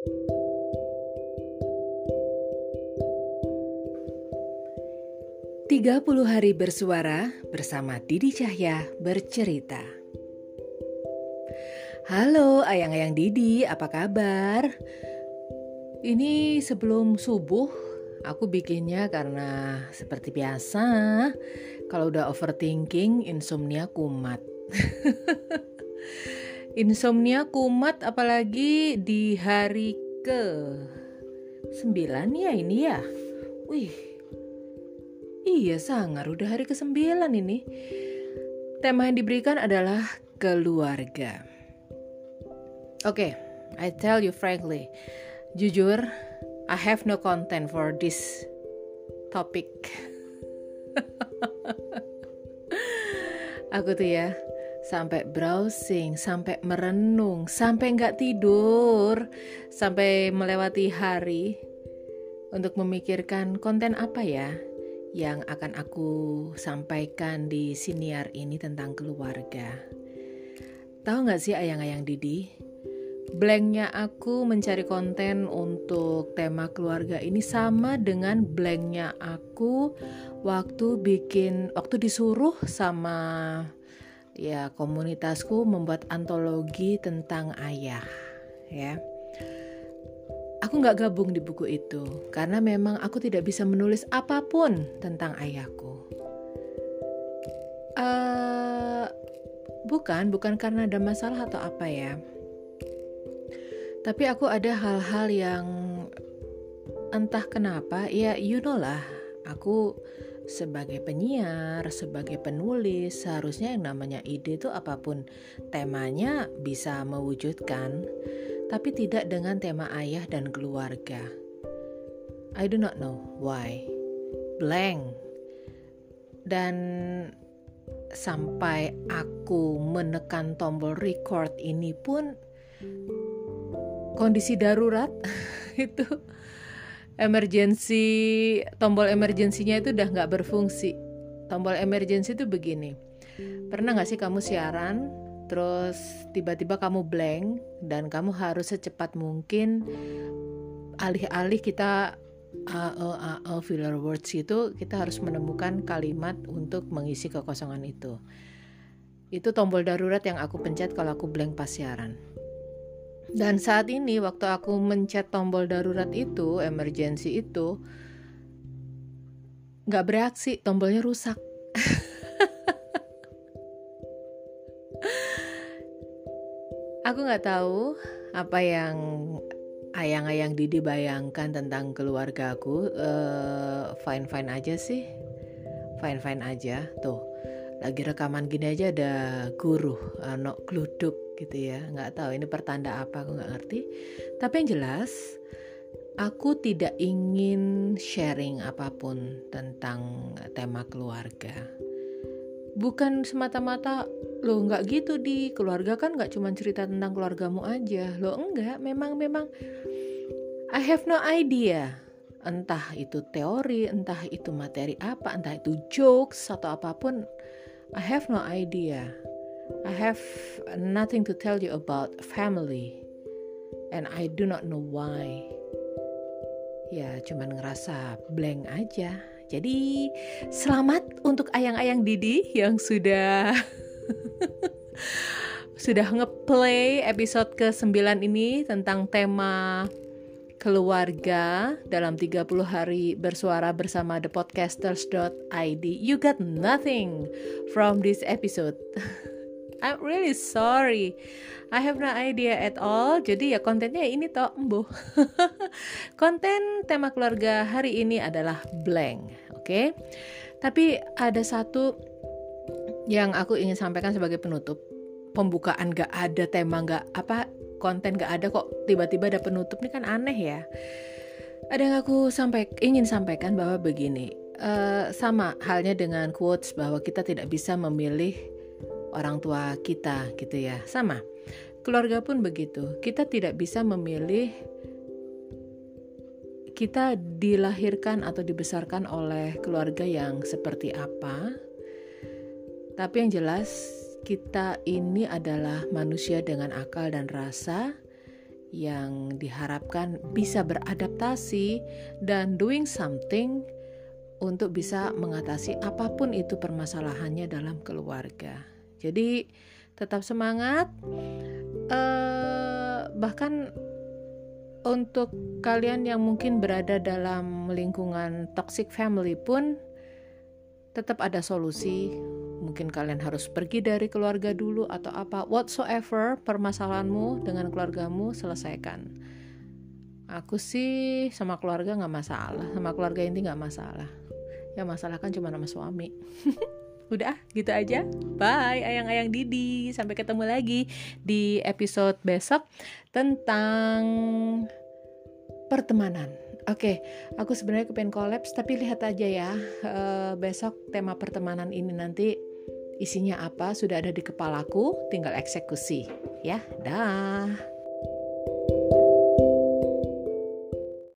Tiga puluh hari bersuara bersama Didi Cahya bercerita. Halo ayang-ayang Didi, apa kabar? Ini sebelum subuh aku bikinnya karena seperti biasa kalau udah overthinking insomnia kumat. insomnia kumat apalagi di hari ke 9 ya ini ya. Wih, Iya sangar, udah hari ke-9 ini. Tema yang diberikan adalah keluarga. Oke, okay, I tell you frankly, jujur, I have no content for this topic. Aku tuh ya, sampai browsing, sampai merenung, sampai nggak tidur, sampai melewati hari untuk memikirkan konten apa ya yang akan aku sampaikan di siniar ini tentang keluarga. Tahu nggak sih ayang-ayang Didi? Blanknya aku mencari konten untuk tema keluarga ini sama dengan blanknya aku waktu bikin, waktu disuruh sama ya komunitasku membuat antologi tentang ayah ya Aku nggak gabung di buku itu karena memang aku tidak bisa menulis apa pun tentang ayahku. Uh, bukan, bukan karena ada masalah atau apa ya. Tapi aku ada hal-hal yang entah kenapa, ya you know lah, aku sebagai penyiar, sebagai penulis, seharusnya yang namanya ide itu apa pun temanya bisa mewujudkan tapi tidak dengan tema ayah dan keluarga. I do not know why. Blank. Dan sampai aku menekan tombol record ini pun kondisi darurat itu emergency tombol emergensinya itu udah nggak berfungsi. Tombol emergency itu begini. Pernah nggak sih kamu siaran terus tiba-tiba kamu blank dan kamu harus secepat mungkin alih-alih kita uh, uh, uh, uh, filler words itu kita harus menemukan kalimat untuk mengisi kekosongan itu. Itu tombol darurat yang aku pencet kalau aku blank pas siaran dan saat ini waktu aku mencet tombol darurat itu emergency itu nggak bereaksi tombolnya rusak Aku nggak tahu apa yang ayang-ayang Didi bayangkan tentang keluarga aku. Uh, fine fine aja sih, fine fine aja. Tuh, lagi rekaman gini aja ada guru, uh, gluduk gitu ya. Nggak tahu ini pertanda apa aku nggak ngerti. Tapi yang jelas, aku tidak ingin sharing apa pun tentang tema keluarga. Bukan semata-mata lo nggak gitu di keluarga kan nggak cuma cerita tentang keluargamu aja lo enggak memang memang I have no idea entah itu teori entah itu materi apa entah itu jokes atau apa pun I have no idea I have nothing to tell you about family and I do not know why ya cuman ngerasa blank aja jadi selamat untuk ayang-ayang Didi yang sudah sudah ngeplay episode ke-9 ini tentang tema keluarga dalam 30 hari bersuara bersama thepodcasters.id. You got nothing from this episode. I'm really sorry. I have no idea at all. Jadi ya kontennya ini toh embuh. Konten tema keluarga hari ini adalah blank, oke? Okay? Tapi ada satu yang aku ingin sampaikan sebagai penutup pembukaan gak ada tema gak apa konten gak ada kok tiba-tiba ada penutup ini kan aneh ya ada yang aku sampai ingin sampaikan bahwa begini uh, sama halnya dengan quotes bahwa kita tidak bisa memilih orang tua kita gitu ya. Sama. Keluarga pun begitu. Kita tidak bisa memilih kita dilahirkan atau dibesarkan oleh keluarga yang seperti apa. Tapi yang jelas kita ini adalah manusia dengan akal dan rasa yang diharapkan bisa beradaptasi dan doing something untuk bisa mengatasi apa pun itu permasalahannya dalam keluarga. Jadi tetap semangat. Uh, bahkan untuk kalian yang mungkin berada dalam lingkungan toxic family pun tetap ada solusi. Mungkin kalian harus pergi dari keluarga dulu atau apa. Whatsoever permasalahanmu dengan keluargamu selesaikan. Aku sih sama keluarga nggak masalah, sama keluarga inti nggak masalah yang masalah kan cuma nama suami udah gitu aja bye ayang-ayang Didi sampai ketemu lagi di episode besok tentang pertemanan Oke, okay, aku sebenarnya kepengen kolaps, tapi lihat aja ya uh, besok tema pertemanan ini nanti isinya apa sudah ada di kepalaku, tinggal eksekusi ya. Dah.